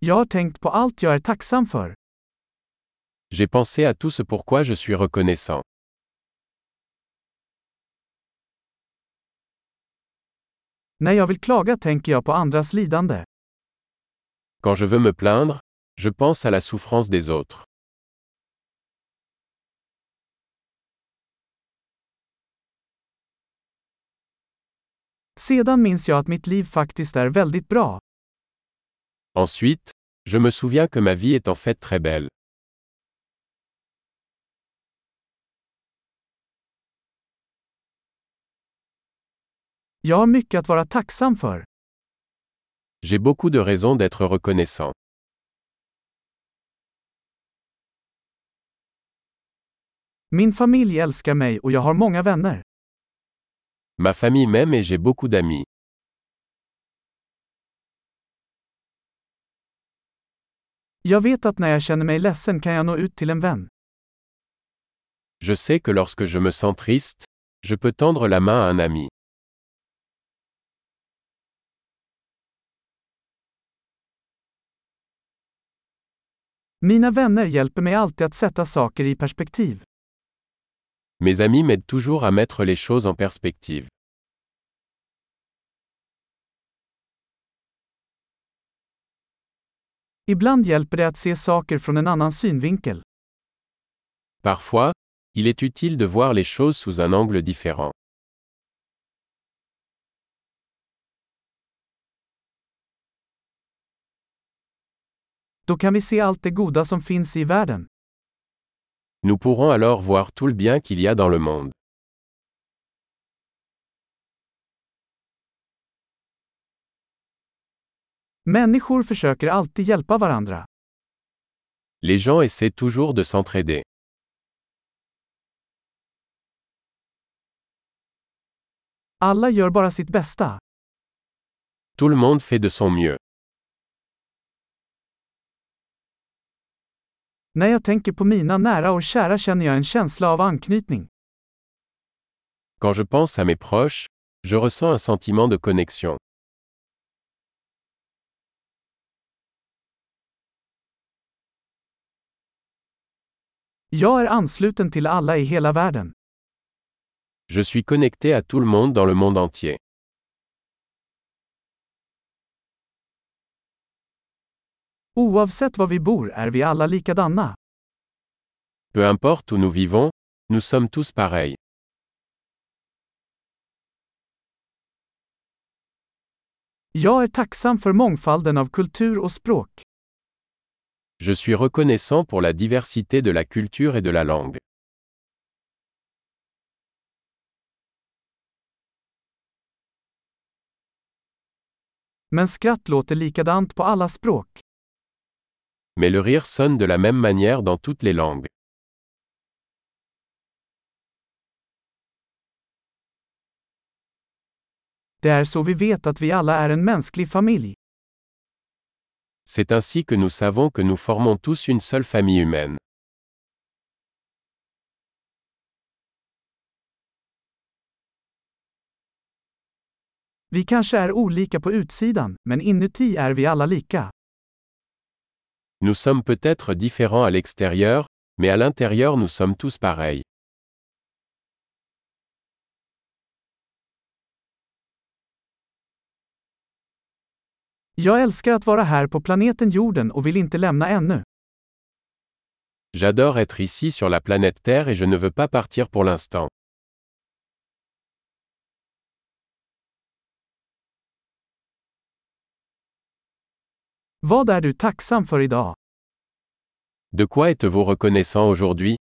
Jag har tänkt på allt jag är tacksam för. J'ai pensé à tout ce pourquoi je suis reconnaissant. När jag vill klaga tänker jag på andras lidande. Quand je veux me plaindre, je pense à la souffrance des autres. Sedan minns jag att mitt liv faktiskt är väldigt bra. Ensuite, je me souviens que ma vie est en fait très belle. Jag har mycket att vara tacksam för. J'ai beaucoup de raisons d'être reconnaissant. Min familj älskar mig och jag har många vänner. Ma famille m'aime et j'ai beaucoup d'amis. Jag vet att när jag känner mig ledsen kan jag nå ut till en vän. Je sais que lorsque je me sens triste, je peux tendre la main à un ami. Mina vänner hjälper mig alltid att sätta saker i perspektiv. Mes amis m'aident toujours à mettre les choses en perspective. Ibland hjälper det att se saker från en annan synvinkel. Parfois, il est utile de voir les choses sous un angle différent. Då kan vi se allt det goda som finns i världen. Nous pourrons alors voir tout le bien qu'il y a dans le monde. Människor försöker alltid hjälpa varandra. Les gens essaient toujours de s'entraider. Alla gör bara sitt bästa. Tout le monde fait de son mieux. När jag tänker på mina nära och kära känner jag en känsla av anknytning. Quand je pense à mes proches, je ressens un sentiment de connexion. Jag är ansluten till alla i hela världen. Je suis connecté à tout le monde dans le monde entier. Oavsett var vi bor är vi alla likadana. Peu importe où nous vivons, nous sommes tous pareils. Jag är tacksam för mångfalden av kultur och språk. Je suis reconnaissant pour la diversité de la culture et de la langue. Men skratt låter likadant på alla språk. Mais le rire sonne de la même manière dans toutes les langues. Det är så vi vet att vi alla är en mänsklig familj. C'est ainsi que nous savons que nous formons tous une seule famille humaine. Vi kanske är olika på utsidan, men inuti är vi alla lika. Nous sommes peut-être différents à l'extérieur, mais à l'intérieur nous sommes tous pareils. Jag älskar att vara här på planeten jorden och vill inte lämna ännu. J'adore être ici sur la planète Terre et je ne veux pas partir pour l'instant. Vad är du tacksam för idag? De quoi êtes-vous reconnaissant aujourd'hui?